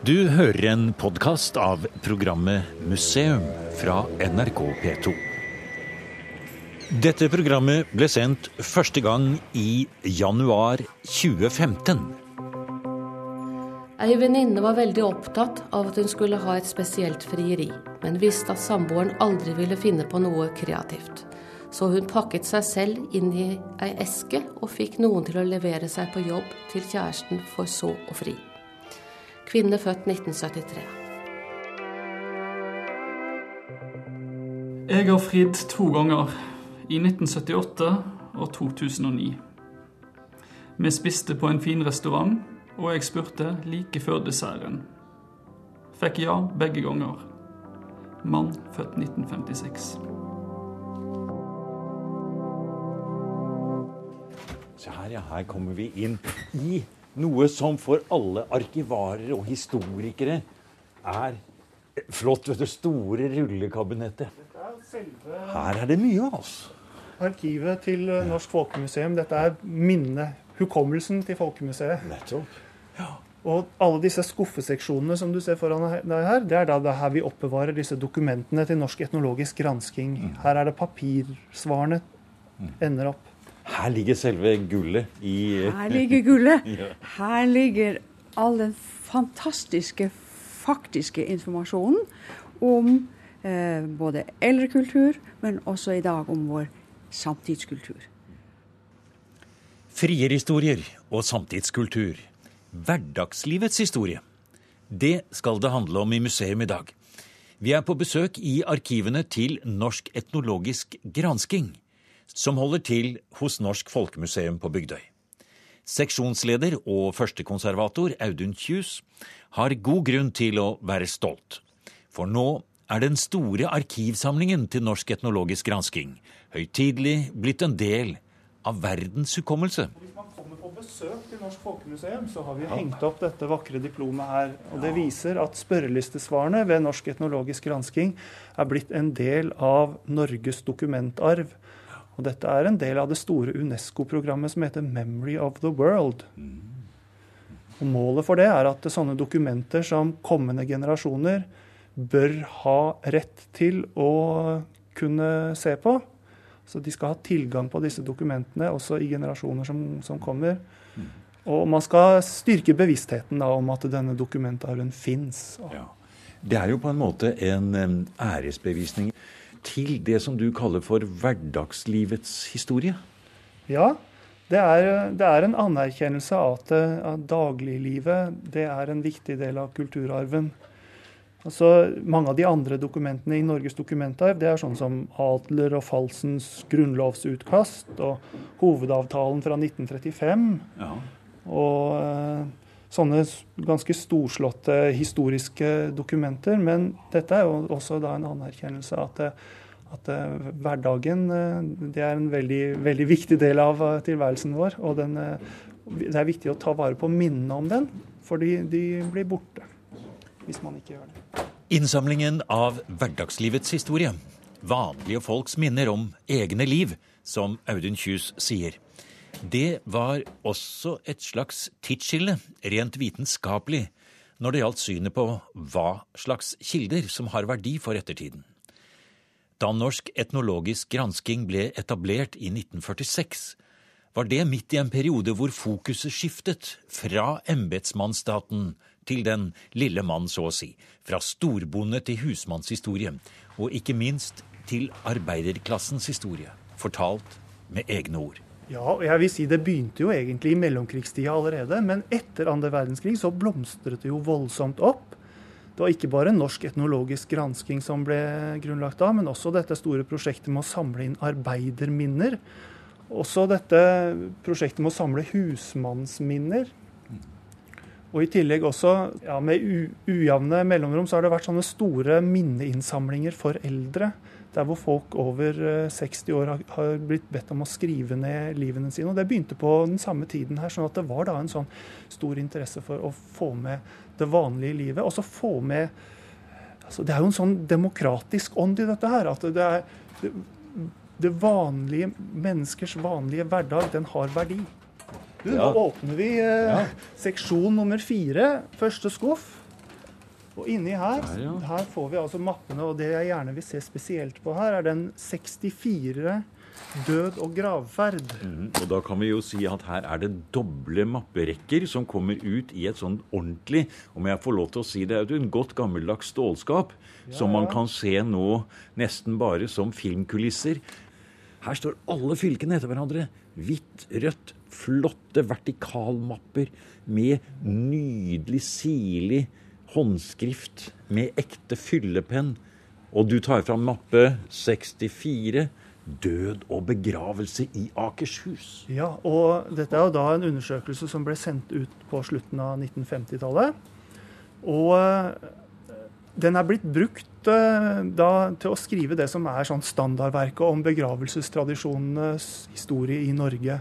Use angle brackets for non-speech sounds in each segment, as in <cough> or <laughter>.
Du hører en podkast av programmet Museum fra NRK P2. Dette programmet ble sendt første gang i januar 2015. Ei venninne var veldig opptatt av at hun skulle ha et spesielt frieri, men visste at samboeren aldri ville finne på noe kreativt. Så hun pakket seg selv inn i ei eske og fikk noen til å levere seg på jobb til kjæresten for så å fri. Kvinne født 1973. Jeg har fridd to ganger. I 1978 og 2009. Vi spiste på en fin restaurant, og jeg spurte like før desserten. Fikk ja begge ganger. Mann født 1956. Se her, ja. Her kommer vi inn i noe som for alle arkivarer og historikere er flott. vet du, Store rullekabinettet. Her er det mye, altså. Arkivet til eh, Norsk Folkemuseum. Dette er minnet, hukommelsen til Folkemuseet. Nettopp. Og alle disse skuffeseksjonene som du ser foran deg her, det er da det her vi oppbevarer disse dokumentene til Norsk etnologisk gransking. Her er det papirsvarene ender opp. Her ligger selve gullet i Her ligger gullet. <laughs> Ja. Her ligger all den fantastiske, faktiske informasjonen om eh, både eldre kultur, men også i dag om vår samtidskultur. Frierhistorier og samtidskultur. Hverdagslivets historie. Det skal det handle om i museum i dag. Vi er på besøk i arkivene til Norsk etnologisk gransking, som holder til hos Norsk Folkemuseum på Bygdøy. Seksjonsleder og førstekonservator Audun Kjus har god grunn til å være stolt. For nå er den store arkivsamlingen til Norsk etnologisk gransking høytidelig blitt en del av verdens hukommelse. Hvis man kommer på besøk til Norsk Folkemuseum, så har vi hengt opp dette vakre diplomet her. Og det viser at spørrelistesvarene ved Norsk etnologisk gransking er blitt en del av Norges dokumentarv. Og dette er en del av det store UNESCO-programmet som heter Memory of the World. Og Målet for det er at sånne dokumenter som kommende generasjoner bør ha rett til å kunne se på. Så de skal ha tilgang på disse dokumentene også i generasjoner som, som kommer. Og man skal styrke bevisstheten da, om at denne dokumentarven fins. Det er jo på en måte en æresbevisning til det som du kaller for hverdagslivets historie. Ja, det er, det er en anerkjennelse av at, eh, at dagliglivet det er en viktig del av kulturarven. Altså, mange av de andre dokumentene i Norges dokumentarv det er sånn som Adler og Falsens grunnlovsutkast og hovedavtalen fra 1935. Ja. Og eh, sånne ganske storslåtte historiske dokumenter. Men dette er jo også da en anerkjennelse at, at eh, hverdagen eh, det er en veldig, veldig viktig del av eh, tilværelsen vår. Og den, det er viktig å ta vare på minnene om den, fordi de blir borte hvis man ikke gjør det. Innsamlingen av hverdagslivets historie. Vanlige folks minner om egne liv, som Audun Kjus sier. Det var også et slags tidsskille, rent vitenskapelig, når det gjaldt synet på hva slags kilder som har verdi for ettertiden. Da Norsk etnologisk gransking ble etablert i 1946, var det midt i en periode hvor fokuset skiftet fra embetsmannsstaten til den lille mann, så å si, fra storbonde til husmannshistorie, og ikke minst til arbeiderklassens historie, fortalt med egne ord. Ja, og jeg vil si det begynte jo egentlig i mellomkrigstida allerede, men etter andre verdenskrig så blomstret det jo voldsomt opp. Det var ikke bare norsk etnologisk gransking som ble grunnlagt da, men også dette store prosjektet med å samle inn arbeiderminner. Også dette prosjektet med å samle husmannsminner. Og i tillegg også, ja, med ujevne mellomrom, så har det vært sånne store minneinnsamlinger for eldre. Der hvor folk over eh, 60 år har, har blitt bedt om å skrive ned livene sine. Og det begynte på den samme tiden her, sånn at det var da en sånn stor interesse for å få med det vanlige livet. Og så få med altså Det er jo en sånn demokratisk ånd i dette her. At det er det, det vanlige menneskers vanlige hverdag, den har verdi. Du, Ja. Nå åpner vi eh, Ja. seksjon nummer fire, første skuff. Og inni her, Der, ja. her får vi altså mappene, og det jeg gjerne vil se spesielt på her, er den 64 død og gravferd. Mm, Og da kan vi jo si at her er det doble mapperekker som kommer ut i et sånn ordentlig, om jeg får lov til å si det, er jo en godt gammeldags stålskap som man kan se nå nesten bare som filmkulisser. Her står alle fylkene etter hverandre. Hvitt, rødt, flotte vertikalmapper med nydelig, sirlig håndskrift med ekte fyllepenn. Og du tar fram mappe 64. Død og begravelse i Akershus. Ja, og dette er jo da en undersøkelse som ble sendt ut på slutten av 1950-tallet. Og eh, den er blitt brukt eh, da til å skrive det som er sånn standardverket om begravelsestradisjonenes historie i Norge.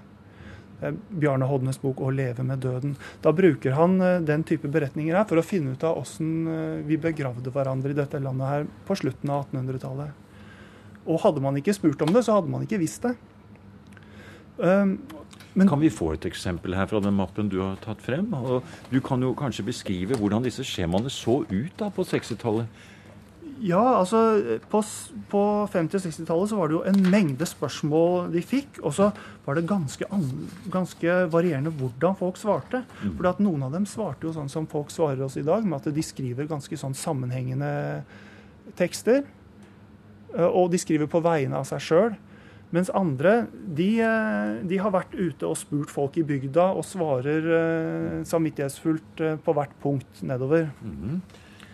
Eh, Bjarne Hodnes bok 'Å leve med døden'. Da bruker han eh, den type beretninger her for å finne ut av åssen eh, vi begravde hverandre i dette landet her på slutten av 1800-tallet. Og hadde man ikke spurt om det, så hadde man ikke visst det. Um, men Kan vi få et eksempel her fra den mappen du har tatt frem? Du kan jo kanskje beskrive hvordan disse skjemaene så ut da på 60-tallet. Ja, altså på, på 50- og 60-tallet så var det jo en mengde spørsmål de fikk. Og så var det ganske, an- ganske varierende hvordan folk svarte. For at noen av dem svarte jo sånn som folk svarer oss i dag, med at de skriver ganske sånn sammenhengende tekster. Eh, Og de skriver på vegne av seg sjøl. Mens andre de, eh, de har vært ute og spurt folk i bygda og svarer eh, samvittighetsfullt på hvert punkt nedover.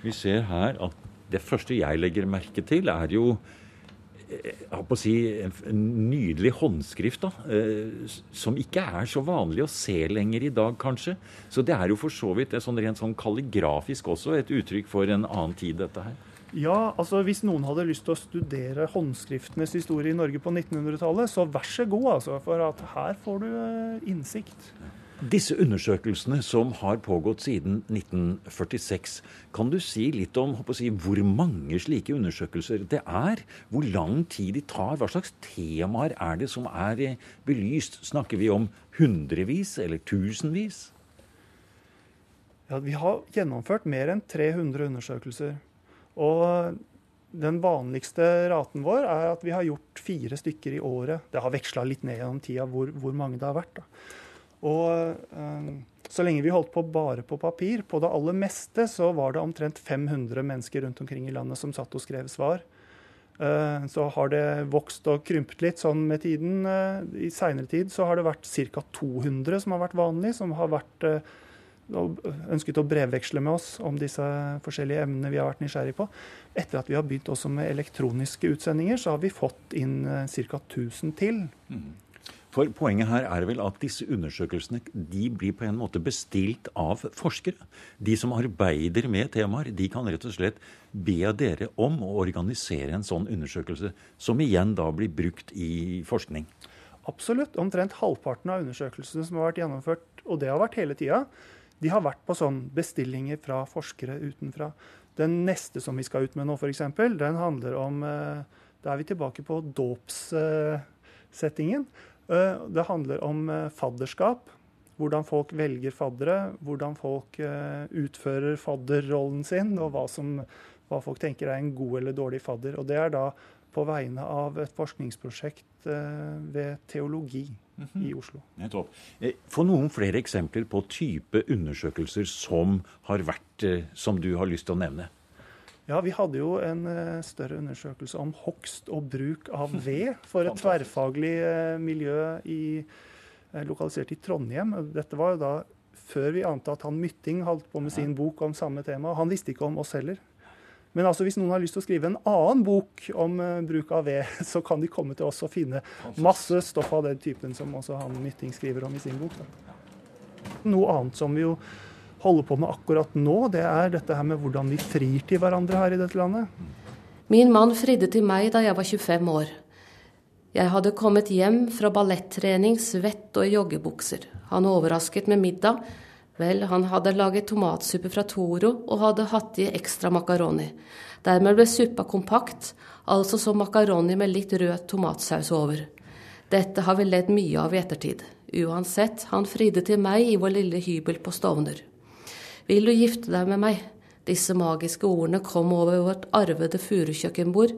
Vi ser her at det første jeg legger merke til, er jo eh, jeg har på å si, en nydelig håndskrift, da, eh, som ikke er så vanlig å se lenger i dag, kanskje. Så det er jo for så vidt sånn rent sånn kalligrafisk også et uttrykk for en annen tid, dette her. Ja, altså Hvis noen hadde lyst til å studere håndskriftenes historie i Norge på 1900-tallet, så vær så god, altså. For at her får du innsikt. innsikt. Disse undersøkelsene som har pågått siden 1946, kan du si litt om si, hvor mange slike undersøkelser det er? Hvor lang tid de tar? Hva slags temaer er det som er eh, belyst? Snakker vi om hundrevis eller tusenvis? Ja, Vi har gjennomført mer enn 300 undersøkelser. Og den vanligste raten vår er at vi har gjort fire stykker i året. Det har veksla litt ned gjennom tida hvor, hvor mange det har vært. Da. Og eh, så lenge vi holdt på bare på papir, på det aller meste, så var det omtrent 500 mennesker rundt omkring i landet som satt og skrev svar. Eh, Så har det vokst og krympet litt sånn med tiden. Eh, I seinere tid så har det vært ca. 200 som har vært vanlig, som har vært eh, ønsket å brevveksle med oss om disse forskjellige emnene vi har vært nysgjerrig på. Etter at vi har begynt også med elektroniske utsendinger, så har vi fått inn ca. 1000 til. For poenget her er vel at disse undersøkelsene de blir på en måte bestilt av forskere. De som arbeider med temaer, de kan rett og slett be dere om å organisere en sånn undersøkelse, som igjen da blir brukt i forskning. Absolutt. Omtrent halvparten av undersøkelsene som har vært gjennomført, og det har vært hele tida, de har vært på sånn bestillinger fra forskere utenfra. Den neste som vi skal ut med nå, f.eks., den handler om eh, Da er vi tilbake på dåpssettingen. Eh, Det handler om eh, fadderskap. Hvordan folk velger faddere, hvordan folk eh, utfører fadderrollen sin, og hva, som, hva folk tenker er en god eller dårlig fadder. Og det er da på vegne av et forskningsprosjekt ved teologi i Oslo. Nettopp. Få noen flere eksempler på type undersøkelser som har vært, som du har lyst til å nevne. Ja, vi hadde jo en eh, større undersøkelse om hogst og bruk av <laughs> ved for et tverrfaglig eh, miljø i, eh, lokalisert i Trondheim. Dette var jo da før vi ante at han Mytting holdt på med sin bok om samme tema. Han visste ikke om oss heller. Men altså, hvis noen har lyst til å skrive en annen bok om bruk av ved, <laughs> så kan de komme til oss og finne masse stoff av den typen som også han Mytting skriver om i sin bok. Da. Noe annet som vi jo holder på med akkurat nå, det er dette her med hvordan vi frir til hverandre her i dette landet. Min mann fridde til meg da jeg var 25 år. Jeg hadde kommet hjem fra ballettrening, svett og i joggebukser. Han overrasket med middag. Vel, han hadde laget tomatsuppe fra Toro og hadde hatt i ekstra makaroni. Dermed ble suppa kompakt, altså som makaroni med litt rød tomatsaus over. Dette har vi ledd mye av i ettertid. Uansett, han fridde til meg i vår lille hybel på Stovner. Vil du gifte deg med meg? Disse magiske ordene kom over vårt arvede furukjøkkenbord,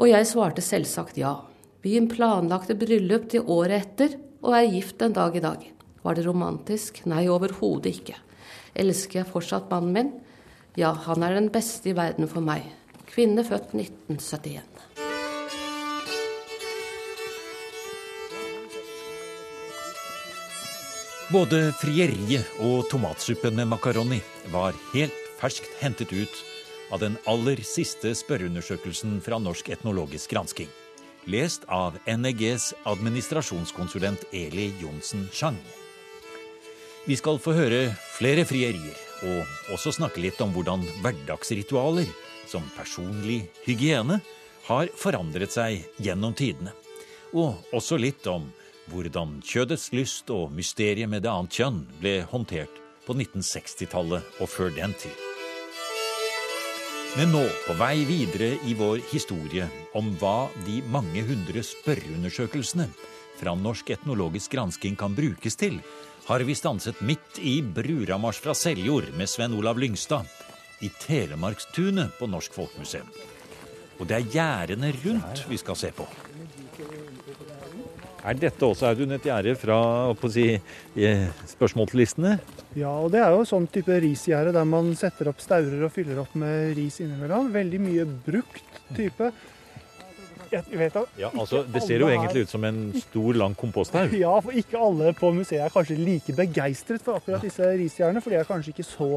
og jeg svarte selvsagt ja. Vi planlagte bryllup til året etter, og er gift den dag i dag. Var det romantisk? Nei, overhodet ikke. Elsker jeg fortsatt mannen min? Ja, han er den beste i verden for meg. Kvinne født 1971. Både frieriet og tomatsuppen med makaroni var helt ferskt hentet ut av den aller siste spørreundersøkelsen fra Norsk etnologisk gransking. Lest av NEGs administrasjonskonsulent Eli Johnsen Chang. Vi skal få høre flere frierier, og også snakke litt om hvordan hverdagsritualer, som personlig hygiene, har forandret seg gjennom tidene. Og også litt om hvordan kjødets lyst og mysteriet med det annet kjønn ble håndtert på 1960-tallet og før den tid. Men nå, på vei videre i vår historie om hva de mange hundre spørreundersøkelsene fra Norsk etnologisk gransking kan brukes til, har vi stanset midt i Bruramars fra Seljord med Sven Olav Lyngstad, i Telemarkstunet på Norsk Folkemuseum. Og det er gjerdene rundt vi skal se på. Er dette også Audun, et gjerde fra si, spørsmål til listene? Ja, og det er jo sånn type risgjerde der man setter opp staurer og fyller opp med ris innimellom. Veldig mye brukt type. ja, altså, Det ser jo egentlig ut som en stor, lang komposthaug. Ja, for ikke alle på museet er kanskje like begeistret for akkurat disse risgjerdene. For de er kanskje ikke så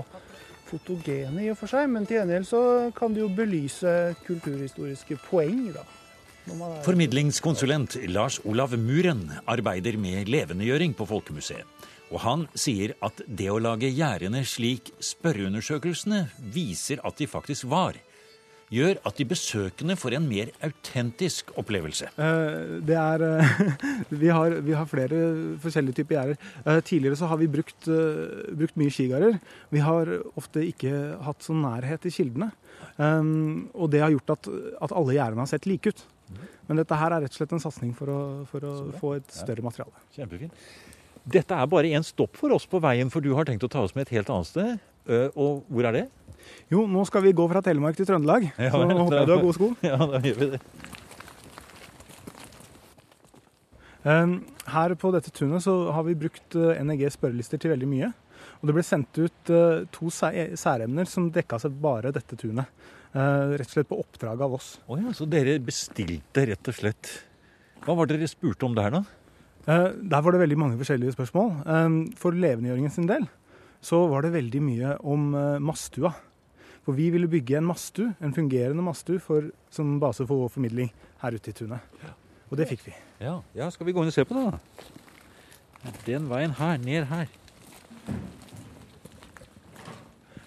fotogene i og for seg, men til gjengjeld så kan de jo belyse kulturhistoriske poeng. da. Formidlingskonsulent Lars Olav Muren arbeider med levendegjøring på Folkemuseet. Og han sier at det å lage gjerdene slik spørreundersøkelsene viser at de faktisk var, gjør at de besøkende får en mer autentisk opplevelse. Eh, det er, eh, <laughs> vi, har, vi har flere forskjellige typer gjerder. Eh, tidligere så har vi brukt, brukt mye skigarder. Vi har ofte ikke hatt så nærhet til kildene. Og det har gjort at, at alle gjerdene har sett like ut. Men dette her er rett og slett en satsing for å, for å få et større materiale. Kjempefint. Dette er bare én stopp for oss på veien, for du har tenkt å ta oss med et helt annet sted. Og hvor er det? Jo, nå skal vi gå fra Telemark til Trøndelag. <laughs> Ja, så håper jeg du har gode sko. Ja, da gjør vi det. Her på dette tunet så har vi brukt NEG spørrelister til veldig mye. Og det ble sendt ut to særemner som dekka seg bare dette tunet. Eh, rett og slett på oppdrag av oss. Oh ja, så dere bestilte rett og slett Hva var det dere spurte om der, da? Eh, der var det veldig mange forskjellige spørsmål. Eh, for levendegjøringen sin del så var det veldig mye om mastua. For vi ville bygge en mastue, en fungerende mastue som base for vår formidling her ute i tunet. Og det fikk vi. Ja, ja skal vi gå inn og se på det, da? Den veien her, ned her.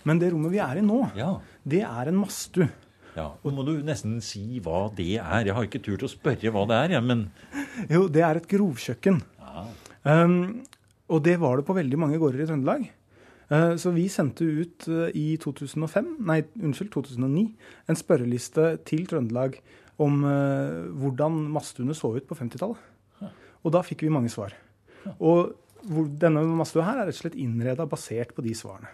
Men det rommet vi er i nå, ja det er en mastu. Ja, og må du nesten si hva det er. Jeg har ikke turt å spørre hva det er, ja, men Jo, det er et grovkjøkken. Ja. Um, og det var det på veldig mange gårder i Trøndelag. Uh, så vi sendte ut uh, i 2005, nei, unnskyld, 2009 en spørreliste til Trøndelag om uh, hvordan mastuene så ut på 50-tallet. Ja. Og da fikk vi mange svar. Og hvor, denne mastua her er rett og slett innreda basert på de svarene.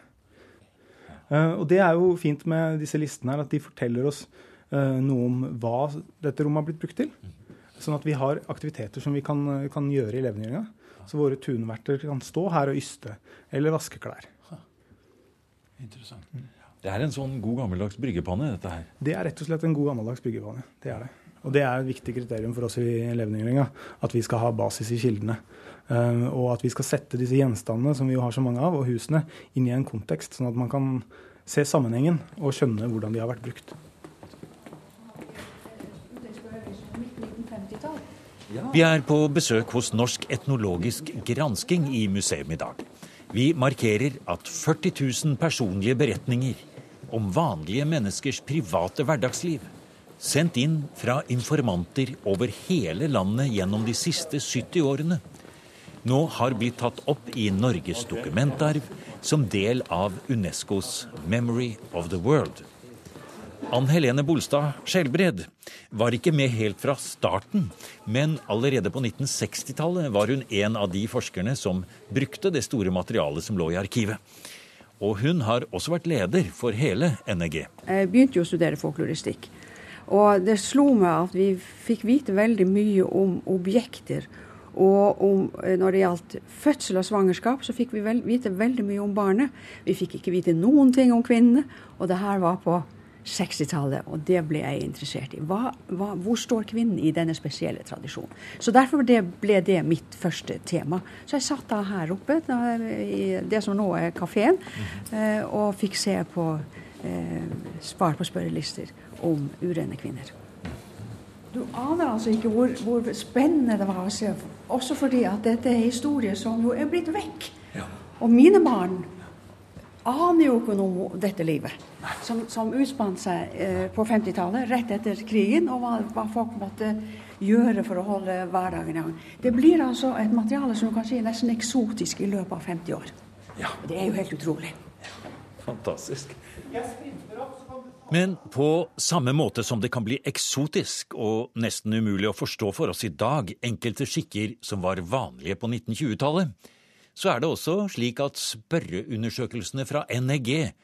Eh, og det er jo fint med disse listene her, at de forteller oss eh, noe om hva dette rommet har blitt brukt til. Sånn at vi har aktiviteter som vi kan, kan gjøre i levendegjøringa. Så våre tunverter kan stå her og yste eller vaske klær. Interessant. Det er en sånn god gammeldags bryggepanne, dette her? Det er rett og slett en god gammeldags bryggepanne. Det er det. Og det er et viktig kriterium for oss i levendegjøringa. At vi skal ha basis i kildene. Uh, og at vi skal sette disse gjenstandene som vi jo har så mange av, og husene, inn i en kontekst, sånn at man kan se sammenhengen og skjønne hvordan de har vært brukt. Vi er på besøk hos Norsk etnologisk gransking i museum i dag. Vi markerer at 40 000 personlige beretninger om vanlige menneskers private hverdagsliv, sendt inn fra informanter over hele landet gjennom de siste 70 årene, nå har blitt tatt opp i Norges dokumentarv som del av Unescos Memory of the World. Ann Helene Bolstad Skjelbred var ikke med helt fra starten, men allerede på 1960-tallet var hun en av de forskerne som brukte det store materialet som lå i arkivet. og hun har også vært leder for hele NRG. Jeg begynte jo å studere folkloristikk. Og det slo meg at vi fikk vite veldig mye om objekter. Og om, eh, når det gjaldt fødsel og svangerskap, så fikk vi vel, vite veldig mye om barnet. Vi fikk ikke vite noen ting om kvinnene. Og det her var på 60-tallet, og det ble jeg interessert i. Hva, hva, hvor står kvinnen i denne spesielle tradisjonen? Så Derfor det ble det mitt første tema. Så jeg satt da her oppe, da, i det som nå er kafeen, eh, og fikk se på eh, Spar på spørrelister om urene kvinner. Du aner altså ikke hvor, hvor, spennende det var å se, også fordi at dette er historie som jo er blitt vekk. Ja. Og mine barn aner jo ikke noe om dette livet, som, som utspant seg eh, på 50-tallet, rett etter krigen, og hva, hva, folk måtte gjøre for å holde hverdagen i gang. Det blir altså et materiale som du kan si er nesten eksotisk i løpet av 50 år. Ja. Det er jo helt utrolig. Fantastisk. Men på samme måte som det kan bli eksotisk og nesten umulig å forstå for oss i dag enkelte skikker som var vanlige på 1920-tallet, så er det også slik at spørreundersøkelsene fra NEG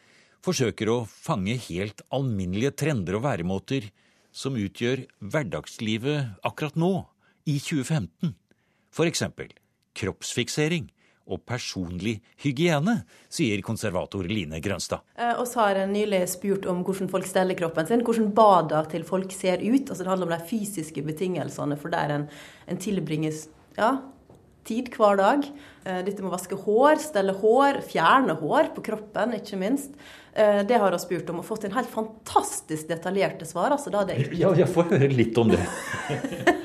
forsøker å fange helt alminnelige trender og væremåter som utgjør hverdagslivet akkurat nå, i 2015. For eksempel kroppsfiksering, og personlig hygiene, sier konservator Line Grønstad. Eh, oss har nylig spurt om hvordan folk steller kroppen sin, hvordan bada til folk ser ut. Altså Det handler om de fysiske betingelsene for der en, en tilbringes ja, tid hver dag. Eh, dette med å vaske hår, stelle hår, fjerne hår på kroppen, ikke minst. Eh, det har vi spurt om, og fått en helt fantastisk detaljerte svar. Altså, det ja, jeg får høre litt om det. <laughs>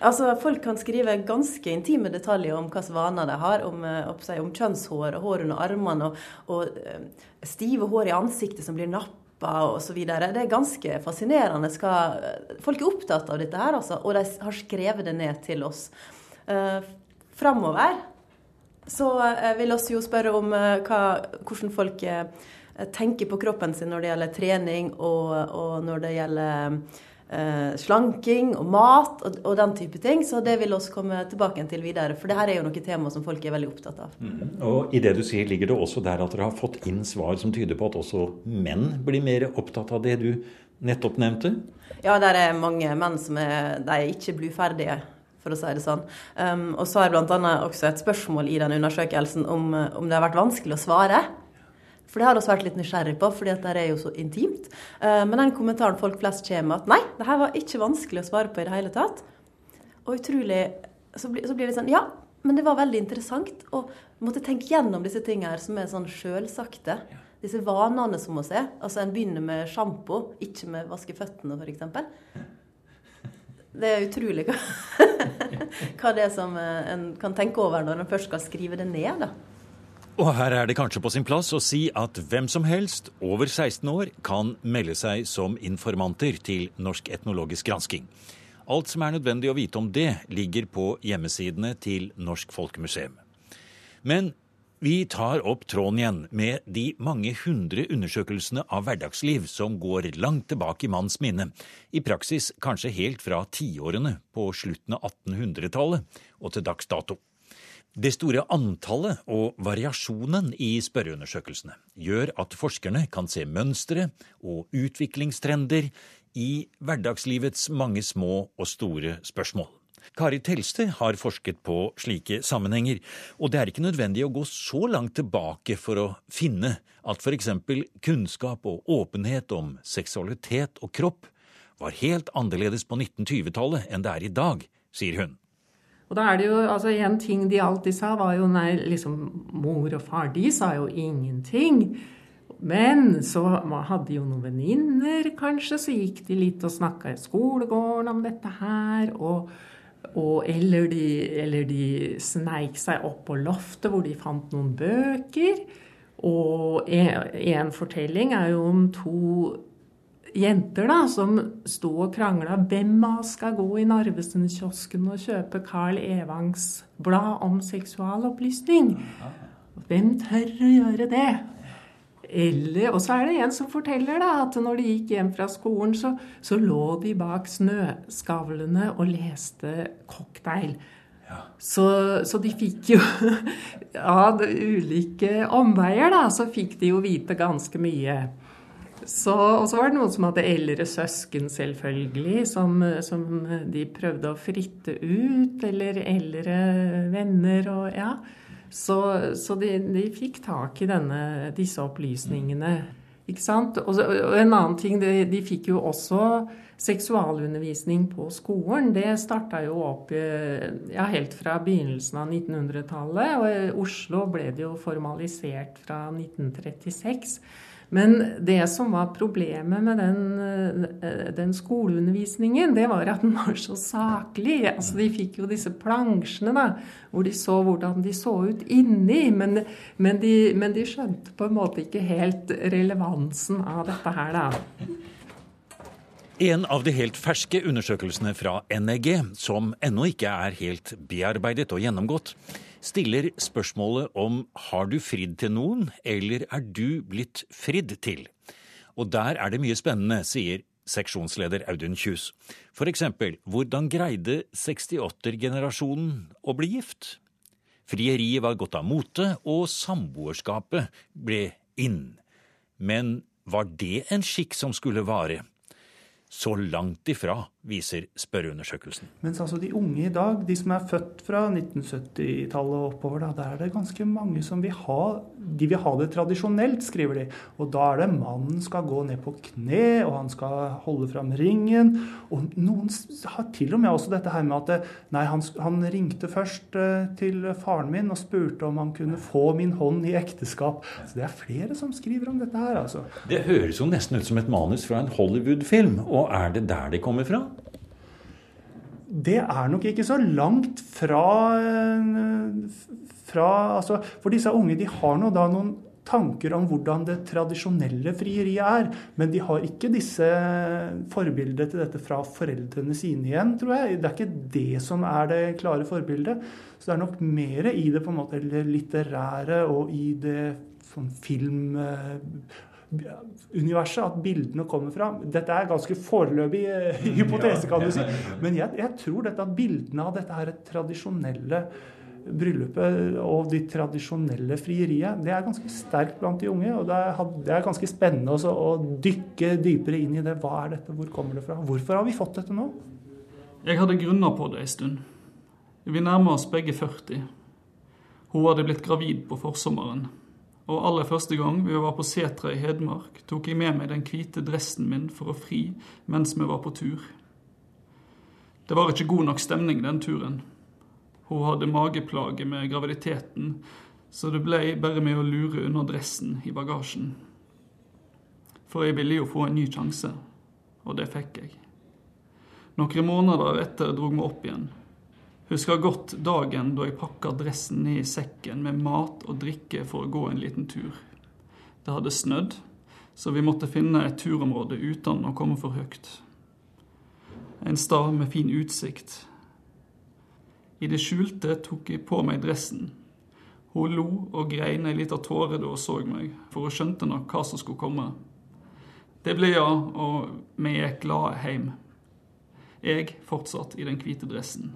altså, Folk kan skrive ganske intime detaljer om hvilke vaner de har, om, oppsett, om, kjønnshår og hår under armene, og, og, stive hår i ansiktet som blir nappa videre. Det er ganske fascinerende. Skal, folk er opptatt av dette her, altså, og de har skrevet det ned til oss. Uh, Framover så vil vi jo spørre om hva, hvordan folk tenker på kroppen sin når det gjelder trening og, og når det gjelder eh, slanking og mat og, og, den type ting. Så det vil også komme tilbake til videre. For det her er jo noe tema som folk er veldig opptatt av. Mm. Og i det du sier, ligger det også der at dere har fått inn svar som tyder på at også menn blir mer opptatt av det du nettopp nevnte? Ja, det er mange menn som er, er ikke bluferdige for å si det sånn. Um, og så er det bl.a. også et spørsmål i den undersøkelsen om, om det har vært vanskelig å svare. For det har vi vært litt nysgjerrig på, fordi det er jo så intimt. Uh, men den kommentaren folk flest kommer med at nei, det her var ikke vanskelig å svare på i det hele tatt. Og utrolig så, blir, så blir det sånn Ja, men det var veldig interessant å måtte tenke gjennom disse tingene her som er sånn sjølsagte. Disse vanene som vi er. Altså en begynner med sjampo, ikke med vaske føttene, f.eks. Det er utrolig hva, <laughs> hva det er som eh, en kan tenke over når en først skal skrive det ned. da. Og her er det kanskje på sin plass å si at hvem som helst over 16 år kan melde seg som informanter til Norsk etnologisk gransking. Alt som er nødvendig å vite om det, ligger på hjemmesidene til Norsk Folkemuseum. Men vi tar opp tråden igjen med de mange hundre undersøkelsene av hverdagsliv som går langt tilbake i manns minne, i praksis kanskje helt fra tiårene på slutten av 1800-tallet og til dags dato. Det store antallet og variasjonen i spørreundersøkelsene gjør at forskerne kan se mønstre og utviklingstrender i hverdagslivets mange små og store spørsmål. Kari Telste har forsket på slike sammenhenger, og det er ikke nødvendig å gå så langt tilbake for å finne at f.eks. kunnskap og åpenhet om seksualitet og kropp var helt annerledes på 1920-tallet enn det er i dag, sier hun. Og da er det jo, altså En ting de alltid sa, var jo nei, liksom Mor og far de sa jo ingenting. Men så hadde jo noen venninner, kanskje, så gikk de litt og snakka i skolegården om dette her. Og, og, eller, de, eller de sneik seg opp på loftet hvor de fant noen bøker. Og en, en fortelling er jo om to jenter da, som sto og krangla hvem av oss skal gå i Narvesen-kiosken og kjøpe Carl Evangs blad om seksualopplysning. Hvem tør å gjøre det? Eller, og så er det en som forteller da, at når de gikk hjem fra skolen, så, så lå de bak snøskavlene og leste cocktail. Så, så, de fikk jo <laughs> Av ulike omveier, da, så fikk de jo vite ganske mye. Så, og så var det noen som hadde eldre søsken, selvfølgelig, som, som, de prøvde å fritte ut. Eller eldre venner og ja. Så, så de, de, fikk tak i denne, disse opplysningene. Ikke sant? Og, og en annen ting, de, de, fikk jo også seksualundervisning på skolen. Det starta jo opp ja, helt fra begynnelsen av 1900-tallet. Og i Oslo ble det jo formalisert fra 1936. Men det som var problemet med den, eh, den, skoleundervisningen, det var at den var så saklig. Altså, de fikk jo disse plansjene da, hvor de så hvordan de så ut inni. Men, men, de, men de skjønte på en måte ikke helt relevansen av dette her, da. En av de helt ferske undersøkelsene fra NEG, som ennå ikke er helt bearbeidet og gjennomgått, stiller spørsmålet om har du fridd til noen, eller er du blitt fridd til? Og der er det mye spennende, sier seksjonsleder Audun Kjus. For eksempel, hvordan greide 68-generasjonen å bli gift? Frieriet var gått av mote, og samboerskapet ble inn. Men var det en skikk som skulle vare? Så langt ifra, viser spørreundersøkelsen. Mens altså de unge i dag, de som er født fra 1970-tallet og oppover, da, der er det ganske mange som vil ha de vil ha det tradisjonelt, skriver de. Og da er det mannen skal gå ned på kne, og han skal holde fram ringen. Og noen har til og med også dette her med at nei, han, han ringte først uh, til faren min og spurte om han kunne få min hånd i ekteskap. Så det er flere som skriver om dette her, altså. Det høres jo nesten ut som et manus fra en Hollywood-film. Og og er det der de kommer fra? Det er nok ikke så langt fra, fra altså, For disse unge de har nå da noen tanker om hvordan det tradisjonelle frieriet er. Men de har ikke disse forbildene til dette fra foreldrene sine igjen, tror jeg. Det er ikke det som er det klare forbildet. Så det er nok mer i det på en måte litterære og i det sånn film universet, at bildene kommer fra. Dette er ganske foreløpig uh, hypotese, kan du si. Men jeg, jeg, tror dette at bildene av dette her tradisjonelle bryllupet og de tradisjonelle frieriet, det er ganske sterkt blant de unge. Og det er, det er ganske spennende også, å dykke dypere inn i det. Hva er dette, hvor kommer det fra? Hvorfor har vi fått dette nå? Jeg hadde grunner på det ei stund. Vi nærmer oss begge 40. Hun hadde blitt gravid på forsommeren. Og aller første gang vi var på setra i Hedmark, tok jeg med meg den hvite dressen min for å fri mens vi var på tur. Det var ikke god nok stemning den turen. Hun hadde mageplager med graviditeten, så det ble bare med å lure under dressen i bagasjen. For jeg ville jo få en ny sjanse, og det fikk jeg. Noen måneder etter drog vi opp igjen, Husker godt dagen da jeg pakka dressen ned i sekken med mat og drikke for å gå en liten tur. Det hadde snødd, så vi måtte finne et turområde uten å komme for høyt. En stad med fin utsikt. I det skjulte tok jeg på meg dressen. Hun lo og grein ei lita tåre da hun så meg, for hun skjønte nok hva som skulle komme. Det ble ja, og vi gikk glade hjem. Jeg fortsatt i den hvite dressen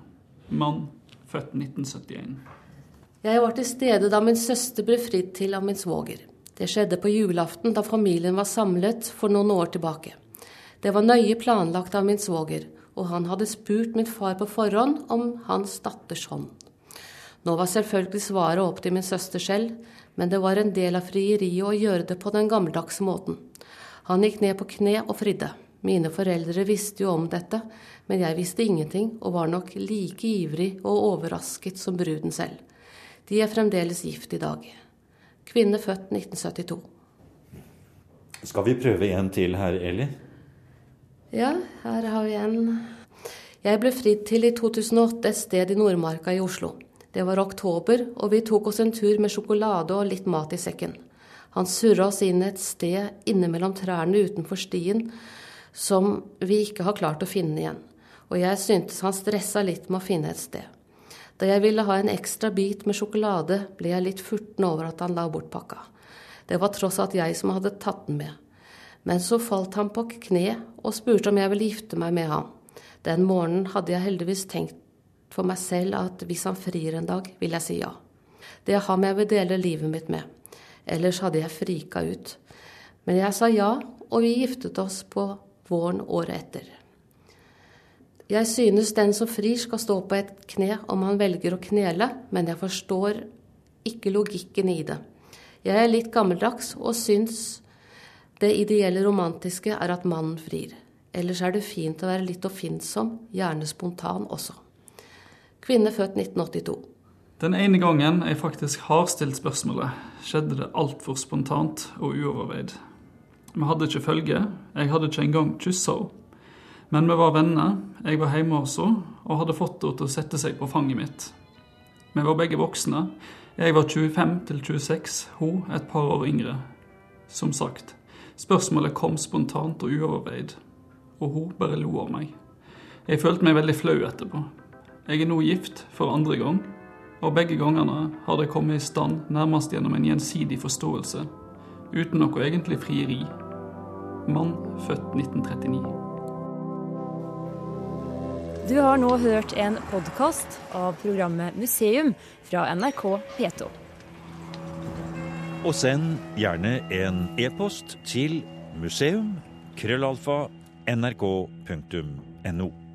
mann, født 1971. Jeg var til stede da min søster ble fridd til av min svoger. Det skjedde på julaften da familien var samlet for noen år tilbake. Det var nøye planlagt av min svoger, og han hadde spurt min far på forhånd om hans datters hånd. Nå var selvfølgelig svaret opp til min søster selv, men det var en del av frieriet å gjøre det på den gammeldagse måten. Han gikk ned på kne og fridde. Mine foreldre visste jo om dette, men jeg visste ingenting og var nok like ivrig og overrasket som bruden selv. De er fremdeles gift i dag. Kvinne født 1972. Skal vi prøve en til her, Eli? Ja, her har vi en. Jeg ble fridd til i 2008 et sted i Nordmarka i Oslo. Det var oktober, og vi tok oss en tur med sjokolade og litt mat i sekken. Han surra oss inn et sted innimellom trærne utenfor stien som vi ikke har klart å finne igjen og jeg syntes han stressa litt med å finne et sted. Da jeg ville ha en ekstra bit med sjokolade, ble jeg litt furten over at han la bort pakka. Det var tross alt jeg som hadde tatt den med. Men så falt han på kne og spurte om jeg ville gifte meg med ham. Den morgenen hadde jeg heldigvis tenkt for meg selv at hvis han frir en dag, vil jeg si ja. Det er ham jeg vil dele livet mitt med. Ellers hadde jeg frika ut. Men jeg sa ja, og vi giftet oss på våren året etter. Jeg synes den som frir skal stå på et kne om han velger å knele, men jeg forstår ikke logikken i det. Jeg er litt gammeldags og syns det ideelle romantiske er at mannen frir. Ellers er det fint å være litt oppfinnsom, gjerne spontan også. Kvinne født 1982. Den ene gangen jeg faktisk har stilt spørsmålet, skjedde det altfor spontant og uoverveid. Vi hadde ikke følge, jeg hadde ikke engang kyssa henne. Men vi var venner, jeg var hjemme hos henne og hadde fått henne til å sette seg på fanget mitt. Vi var begge voksne. Jeg var 25 til 26, hun et par år yngre. Som sagt, spørsmålet kom spontant og uoverveid og hun bare lo av meg. Jeg følte meg veldig flau etterpå. Jeg er nå gift for andre gang, og begge gangene har det kommet i stand nærmest gjennom en gjensidig forståelse, uten noe egentlig frieri. Mann født 1939. Du har nå hørt en podkast av programmet Museum fra NRK P2. Og send gjerne en e-post til museum.krøllalfa.nrk.no. nrk.no.